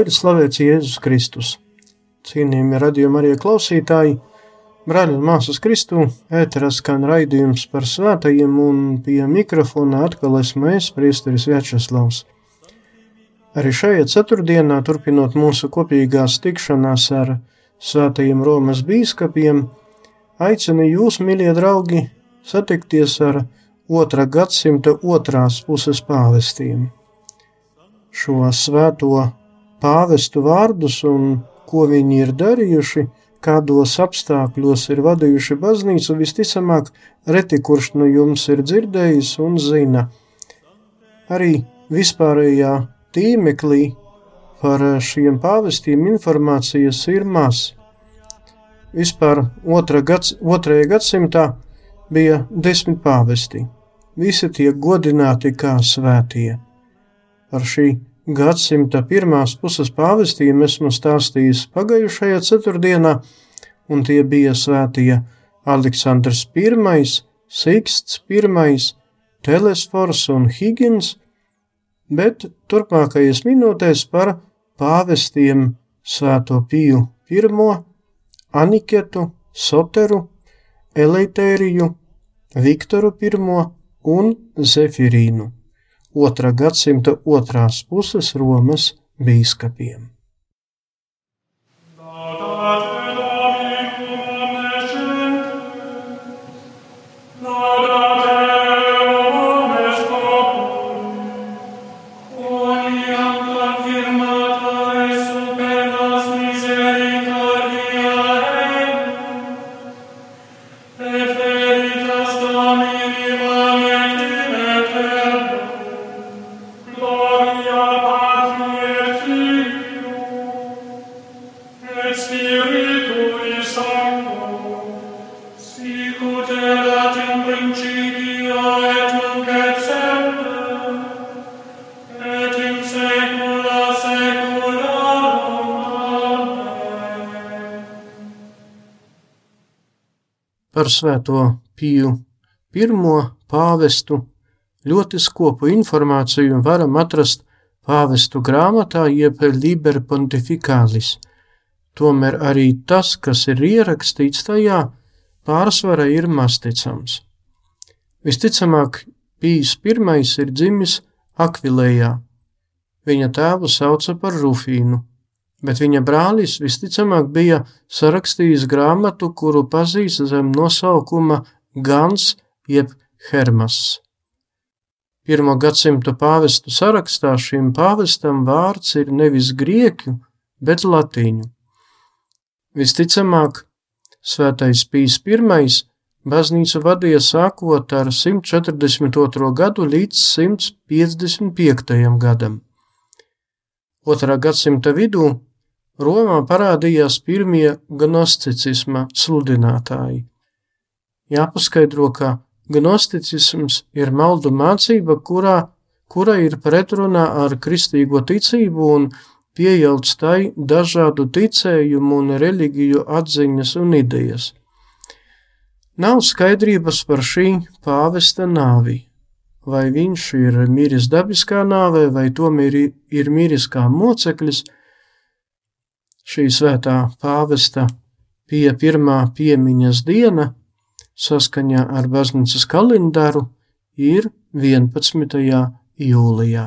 Lai ir slavēts Jēzus Kristus! Cienījami radījumi arī klausītāji! Brāļi un māsas Kristū, ēterā skan raidījums par svētajiem, un pie mikrofona atkal esmu es, priesteris Vячeslavs. Arī šajā ceturtdienā, turpinot mūsu kopīgās tikšanās ar svētajiem Romas bīskapiem, aicinu jūs, mīļie draugi, satikties ar otrā gadsimta otrās puses pāvestiem. Šo svēto pāvestu vārdus un ko viņi ir darījuši – kādos apstākļos ir vadījuši baznīcu, visticamāk, reti kurš no jums ir dzirdējis un zina. Arī vispārējā tīmeklī par šiem pāvestiem informācijas ir maz. Vispār otra gads, otrajā gadsimtā bija desmit pāvesti. Visi tiek godināti kā svētie. Par šī gadsimta pirmās puses pāvestiem esmu stāstījis pagājušajā ceturtdienā, un tie bija svētie Aleksandrs I, Siksts I, Telesfors un Higgins, bet turpmākajās minūtēs par pāvestiem Svēto Piju I, Aniketu, Soteru, Eleitēriju, Viktoru I un Zefirīnu otrā gadsimta otrās puses Romas bīskapiem. Par svēto Piju pirmo pāvestu ļoti skopu informāciju varam atrast pāvestu grāmatā jeb Liber Pontificalis. Tomēr arī tas, kas ir ierakstīts tajā, pārsvara ir masticams. Visticamāk, Pīs pirmais ir dzimis Akvilējā. Viņa tēvu sauca par Rufīnu bet viņa brālis visticamāk bija sarakstījis grāmatu, kuru pazīst zem nosaukuma Gans jeb Hermas. Pirmo gadsimtu pāvestu sarakstā šim pāvestam vārds ir nevis grieķu, bet latīņu. Visticamāk, Svētais Pīs I baznīcu vadīja sākot ar 142. gadu līdz 155. gadam. Otrā gadsimta vidū Romā parādījās pirmie gnosticisma sludinātāji. Jāpaskaidro, ka gnosticisms ir maldu mācība, kurā, kura ir pretrunā ar kristīgo ticību un pieļauts tai dažādu ticējumu un reliģiju atziņas un idejas. Nav skaidrības par šī pāvesta nāvi, vai viņš ir miris dabiskā nāvē, vai tomēr ir miris kā moceklis – šī svētā pāvesta pie pirmā piemiņas diena saskaņā ar baznīcas kalendāru ir 11. jūlijā.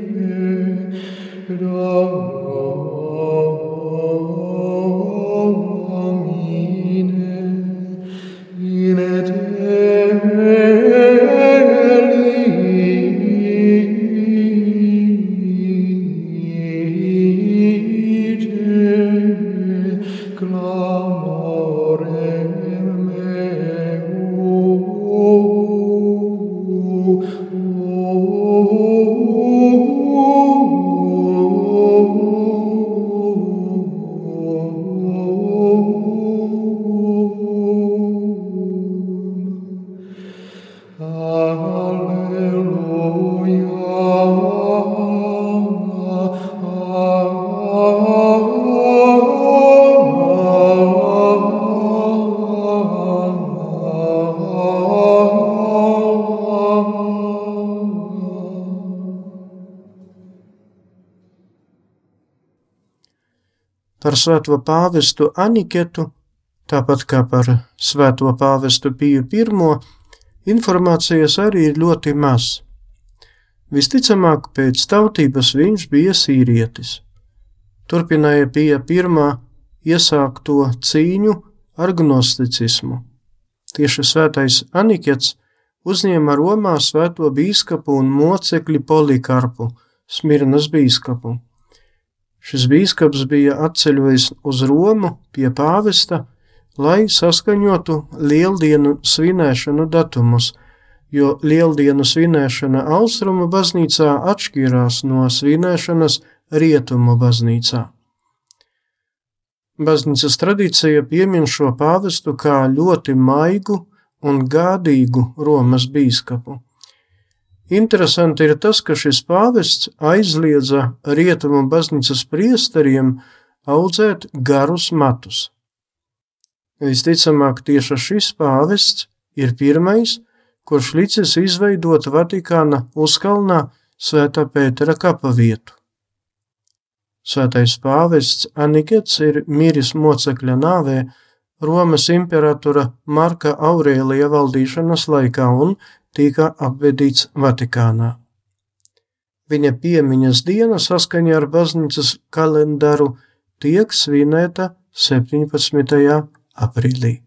par svēto pāvestu Aniketu, tāpat kā par svēto pāvestu Piju I, informācijas arī ir ļoti maz. Visticamāk, pēc tautības viņš bija sīrietis. Turpināja Pija I iesākto cīņu ar gnosticismu. Tieši svētais Anikets uzņēma Romā svēto bīskapu un mocekli Polikarpu, Smirnas bīskapu. Šis bīskaps bija atceļojis uz Romu pie pāvesta, lai saskaņotu lieldienu svinēšanu datumus, jo lieldienu svinēšana austrumu baznīcā atšķirās no svinēšanas rietumu baznīcā. Baznīcas tradīcija piemin šo pāvestu kā ļoti maigu un gādīgu Romas bīskapu. Interesanti ir tas, ka šis pāvests aizliedza rietumu baznīcas priesteriem audzēt garus matus. Visticamāk, tieši šis pāvests ir pirmais, kurš licis izveidot Vatikāna uzkalnā Svētā Pētera kapavietu. Svētais pāvests Anikets ir miris mocekļa nāvē Romas imperatora Marka Aurēlija valdīšanas laikā un tika apvedīts Vatikānā. Viņa piemiņas diena saskaņā ar baznīcas kalendāru tiek svinēta 17. aprīlī.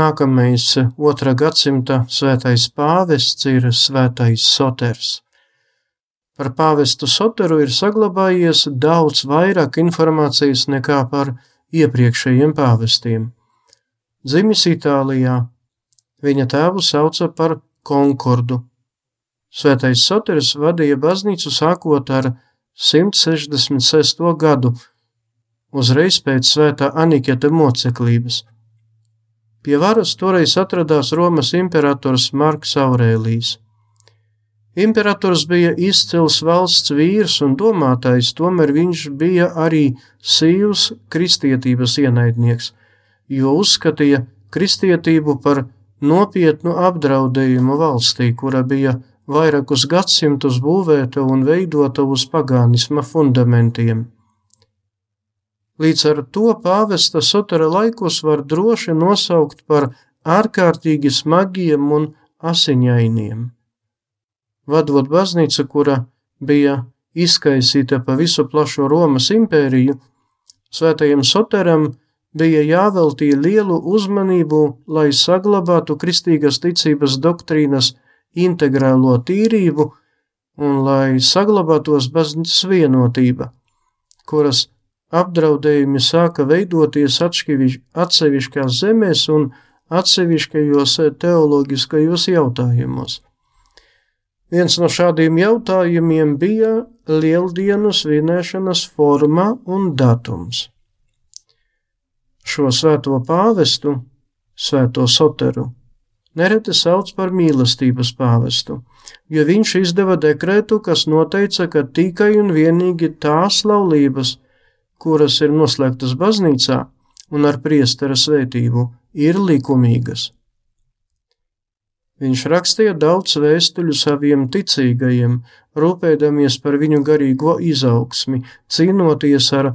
Nākamais otrā gadsimta svētais pāvests ir svētais Soters. Par pāvestu Soteru ir saglabājies daudz vairāk informācijas nekā par iepriekšējiem pāvestiem. Dzimis Itālijā, viņa tēvu sauca par Konkordu. Svētais Soters vadīja baznīcu sākot ar 166. gadu, uzreiz pēc svētā Aniketa moceklības. Pie varas toreiz atradās Romas imperators Marks Aurēlijs. Imperators bija izcils valsts vīrs un domātais, tomēr viņš bija arī sīvs kristietības ienaidnieks, jo uzskatīja kristietību par nopietnu apdraudējumu valstī, kura bija vairākus gadsimtus būvēta un veidota uz pagānisma fundamentiem. Līdz ar to pāvesta Sotera laikus var droši nosaukt par ārkārtīgi smagiem un asiņainiem. Vadot baznīcu, kura bija izkaisīta pa visu plašo Romas impēriju, svētajam Soteram bija jāveltī lielu uzmanību, lai saglabātu kristīgas ticības doktrīnas integrālo tīrību un lai saglabātos baznīcas vienotība, kuras apdraudējumi sāka veidoties atsevišķās zemēs un atsevišķajos teoloģiskajos jautājumos. Viens no šādiem jautājumiem bija lieldienu svinēšanas forma un datums. Šo svēto pāvestu, svēto soteru, nereti sauc par mīlestības pāvestu, jo viņš izdeva dekrētu, kas noteica, ka tikai un vienīgi tās laulības, kuras ir noslēgtas baznīcā un ar priestera svētību, ir likumīgas. Viņš rakstīja daudz vēstuļu saviem ticīgajiem, rūpēdamies par viņu garīgo izaugsmi, cīnoties ar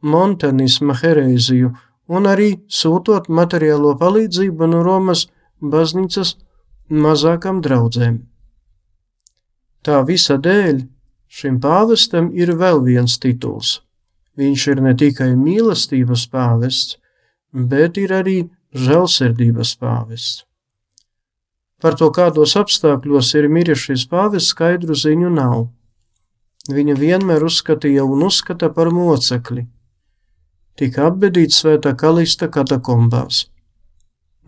montanisma herēziju un arī sūtot materiālo palīdzību no Romas baznīcas mazākām draudzēm. Tā visa dēļ šim pāvestam ir vēl viens tituls Viņš ir ne tikai mīlestības pāvests, bet ir arī žēlsirdības pāvests. Par to, kādos apstākļos ir miris šis pāvests, skaidru ziņu nav. Viņa vienmēr uzskatīja un uzskata par mocekli. Tika apbedīts svētā kalista katakombās,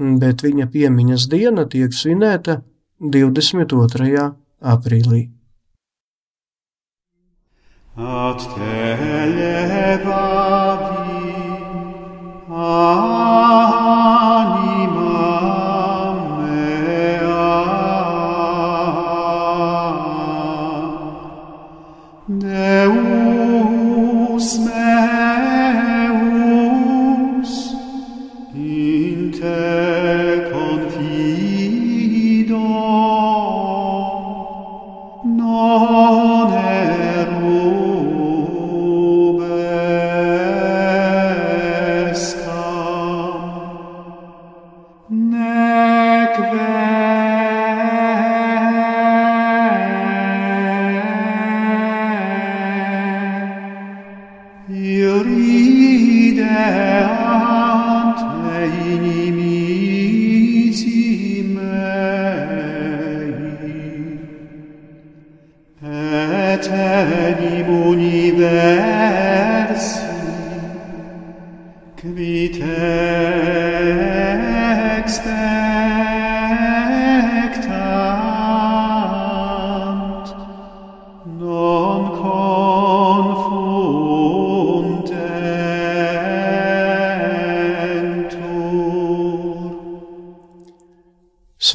bet viņa piemiņas diena tiek svinēta 22. aprīlī. ad te levavi ad ah,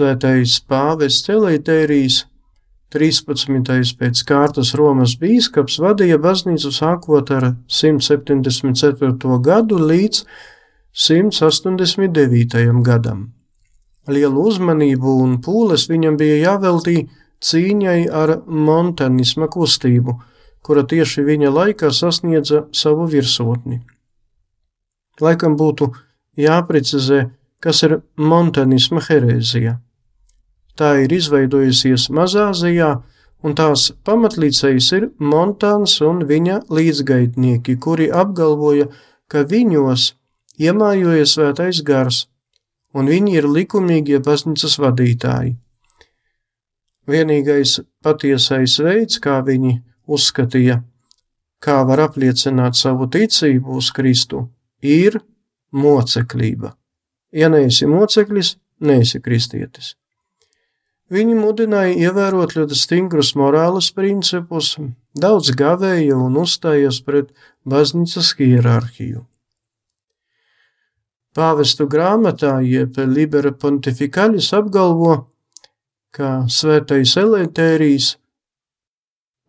Svētais pāvests Elitērijs 13. pēc kārtas Romas bīskaps vadīja baznīcu sākot ar 174. gadu līdz 189. gadam. Lielu uzmanību un pūles viņam bija jāveltī cīņai ar montanisma kustību, kura tieši viņa laikā sasniedza savu virsotni. Laikam būtu jāprecizē, kas ir montanisma herēzija. Tā ir izveidojusies Mazāzijā, un tās pamatlīdzējs ir Montāns un viņa līdzgaitnieki, kuri apgalvoja, ka viņos iemājoja svētais gars, un viņi ir likumīgie baznīcas vadītāji. Vienīgais patiesais veids, kā viņi uzskatīja, kā var apliecināt savu ticību uz Kristu, ir moceklība. Ja neesi moceklis, neesi kristietis. Viņi mudināja ievērot ļoti stingrus morāles principus, daudz gavēja un uzstājās pret baznīcas hierarhiju. Pāvestu grāmatā, jeb Libera Pontificalis apgalvo, ka svētais Elētērijs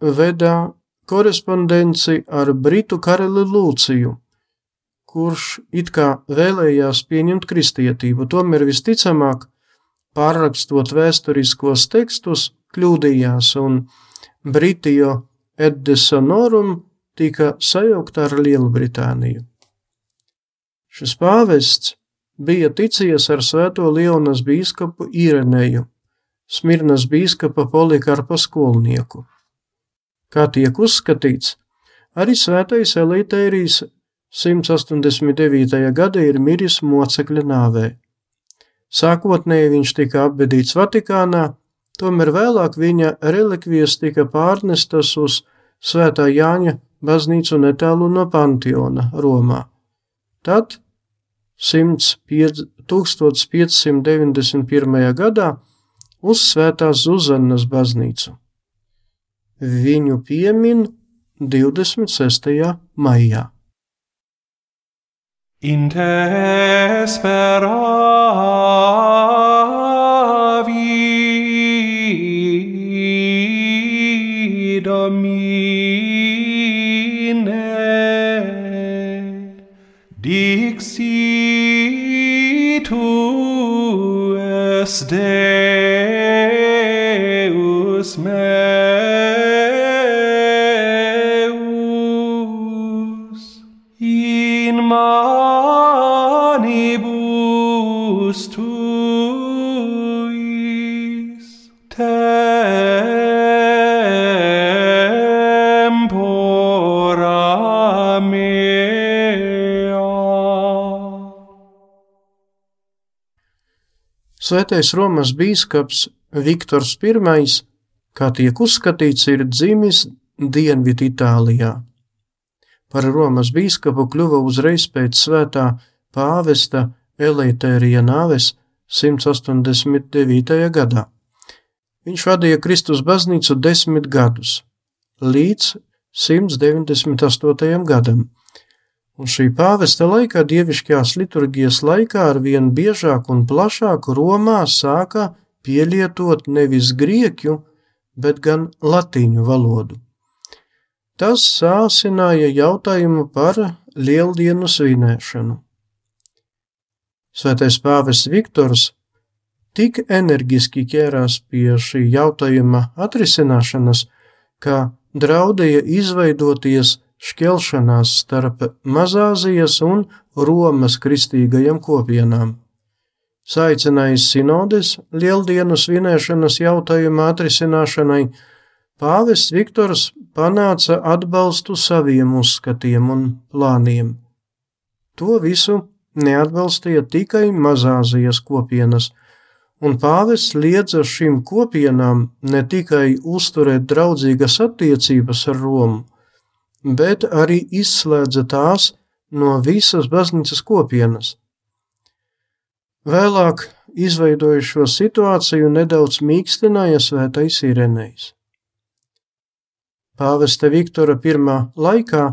veda korespondenci ar britu karali Lūciju, kurš it kā vēlējās pieņemt kristietību, tomēr visticamāk, pārrakstot vēsturiskos tekstus, kļūdījās un Britio Eddesonorum tika sajaukta ar Lielbritāniju. Šis pāvests bija ticies ar svēto Lionas bīskapu Ireneju, Smirnas bīskapa Polikarpa skolnieku. Kā tiek uzskatīts, arī svētais Elitērijas 189. gada ir miris mocekļa nāvē. Sākotnēji viņš tika apbedīts Vatikānā, tomēr vēlāk viņa relikvijas tika pārnestas uz Svētā Jāņa baznīcu netālu no Pantiona, Romā. Tad 1591. gadā uz Svētās Zuzanas baznīcu. Viņu piemin 26. maijā. in te speravi domine. Dixi tu es deus me. Tuis tempora mea. Svētais Romas bīskaps Viktors I, kā tiek uzskatīts, ir dzimis Dienvidu Itālijā. Par Romas bīskapu kļuva uzreiz pēc svētā pāvesta Elētērija nāves 189. gadā. Viņš vadīja Kristus baznīcu desmit gadus, līdz 198. gadam, un šī pāvesta laikā dievišķās liturgijas laikā ar vien biežāk un plašāk Romā sāka pielietot nevis grieķu, bet gan latīņu valodu. Tas sāsināja jautājumu par lieldienu svinēšanu. Svētais pāvests Viktors tik energiski ķērās pie šī jautājuma atrisināšanas, ka draudēja izveidoties šķelšanās starp Mazāzijas un Romas kristīgajām kopienām. Saicinājis sinodes lieldienu svinēšanas jautājuma atrisināšanai, pāvests Viktors panāca atbalstu saviem uzskatiem un plāniem. To visu neatbalstīja tikai Mazāzijas kopienas, un pāvests liedza šīm kopienām ne tikai uzturēt draudzīgas attiecības ar Romu, bet arī izslēdza tās no visas baznīcas kopienas. Vēlāk, izveidojot šo situāciju, nedaudz mīkstināja svētais Irenejs. Pāvesta Viktora I laikā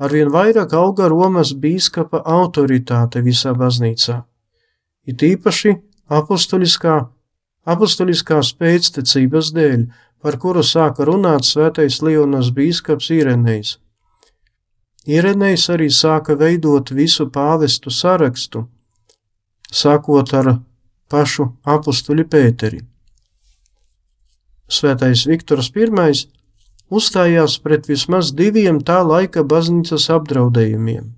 arvien vairāk auga Romas bīskapa autoritāte visā baznīcā, it īpaši apustuliskā, apustuliskās pēctecības dēļ, par kuru sāka runāt svētais Lionas bīskaps Irenejs. Irenejs arī sāka veidot visu pāvestu sarakstu, sākot ar pašu apustuļu Pēteri. Svētais Viktors I uzstājās pret vismaz diviem tā laika baznīcas apdraudējumiem.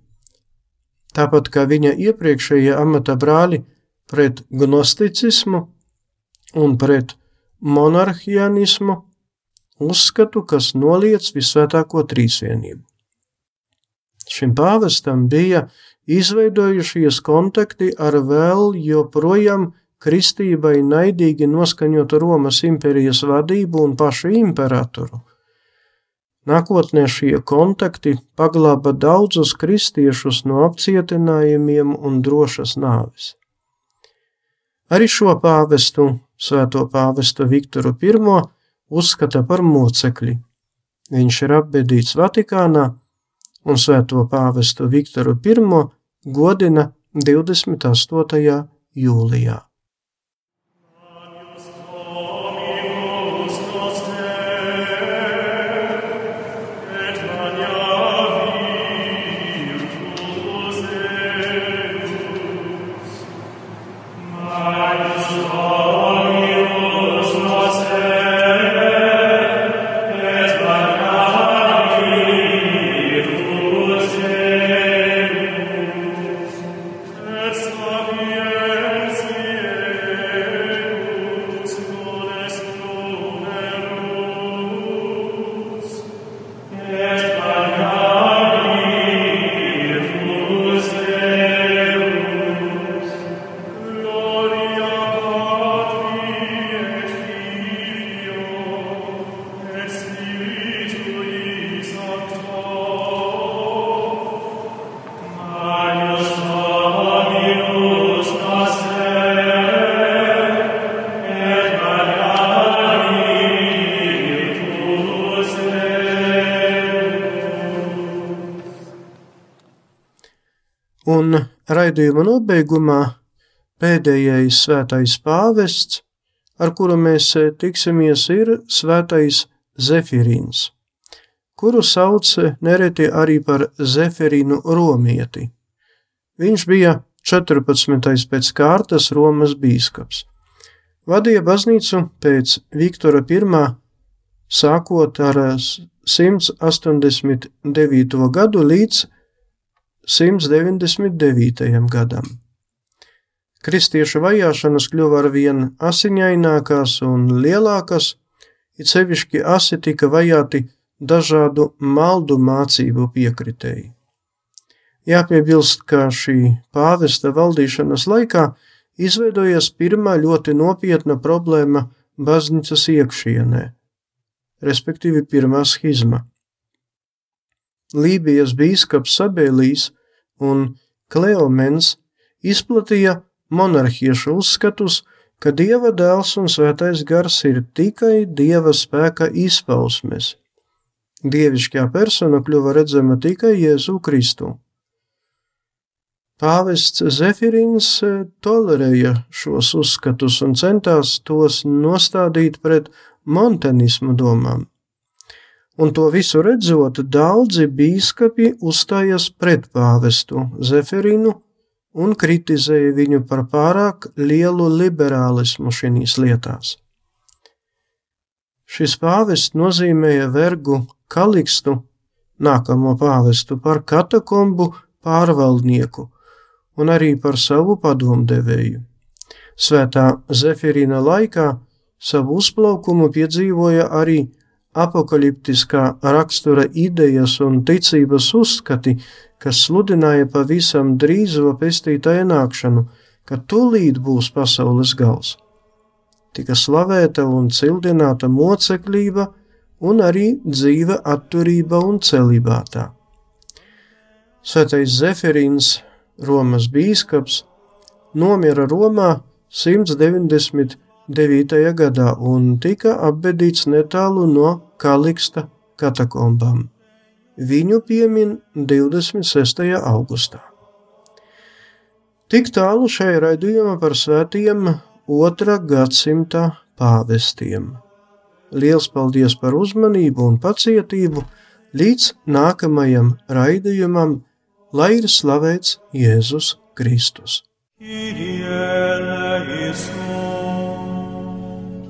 Tāpat kā viņa iepriekšējie amata brāļi pret gnosticismu un pret monarhianismu, uzskatu, kas noliec visvētāko trīsvienību. Šim pāvestam bija izveidojušies kontakti ar vēl joprojām kristībai naidīgi noskaņotu Romas impērijas vadību un pašu imperatoru. Nākotnē šie kontakti paglāba daudzus kristiešus no apcietinājumiem un drošas nāves. Arī šo pāvestu, svēto pāvestu Viktoru I, uzskata par mocekli. Viņš ir apbedīts Vatikānā, un svēto pāvestu Viktoru I godina 28. jūlijā. Raidījuma nobeigumā pēdējais svētais pāvests, ar kuru mēs tiksimies, ir svētais Zefirīns, kuru sauc nereti arī par Zeferīnu Romieti. Viņš bija 14. pēc kārtas Romas bīskaps. Vadīja baznīcu pēc Viktora I. sākot ar 189. gadu līdz 199. gadam. Kristiešu vajāšanas kļuva ar vien asiņainākās un lielākas, it sevišķi asi tika vajāti dažādu maldu mācību piekritēji. Jāpiebilst, ka šī pāvesta valdīšanas laikā izveidojies pirmā ļoti nopietna problēma baznīcas iekšienē, respektīvi pirmā schizma. Lībijas bīskaps Sabēlīs un Kleomens izplatīja monarhiešu uzskatus, ka Dieva dēls un svētais gars ir tikai Dieva spēka izpausmes. Dievišķā persona kļuva redzama tikai Jēzu Kristu. Pāvests Zefirins tolerēja šos uzskatus un centās tos nostādīt pret montanismu domām un to visu redzot, daudzi bīskapi uzstājās pret pāvestu Zeferinu un kritizēja viņu par pārāk lielu liberālismu šīs lietās. Šis pāvests nozīmēja vergu Kalikstu, nākamo pāvestu, par katakombu pārvaldnieku un arī par savu padomdevēju. Svētā Zefirina laikā savu uzplaukumu piedzīvoja arī apakaliptiskā rakstura idejas un ticības uzskati, kas sludināja pavisam drīzo pestītāja nākšanu, ka tūlīt būs pasaules gals. Tika slavēta un cildināta moceklība un arī dzīve atturība un celibātā. Svētais Zeferīns, Romas bīskaps, nomira Romā 190 9. gadā un tika apbedīts netālu no Kaliksta katakombām. Viņu piemin 26. augustā. Tik tālu šai raidījumā par svētiem otrā gadsimta pāvestiem. Liels paldies par uzmanību un pacietību līdz nākamajam raidījumam, lai ir slavēts Jēzus Kristus.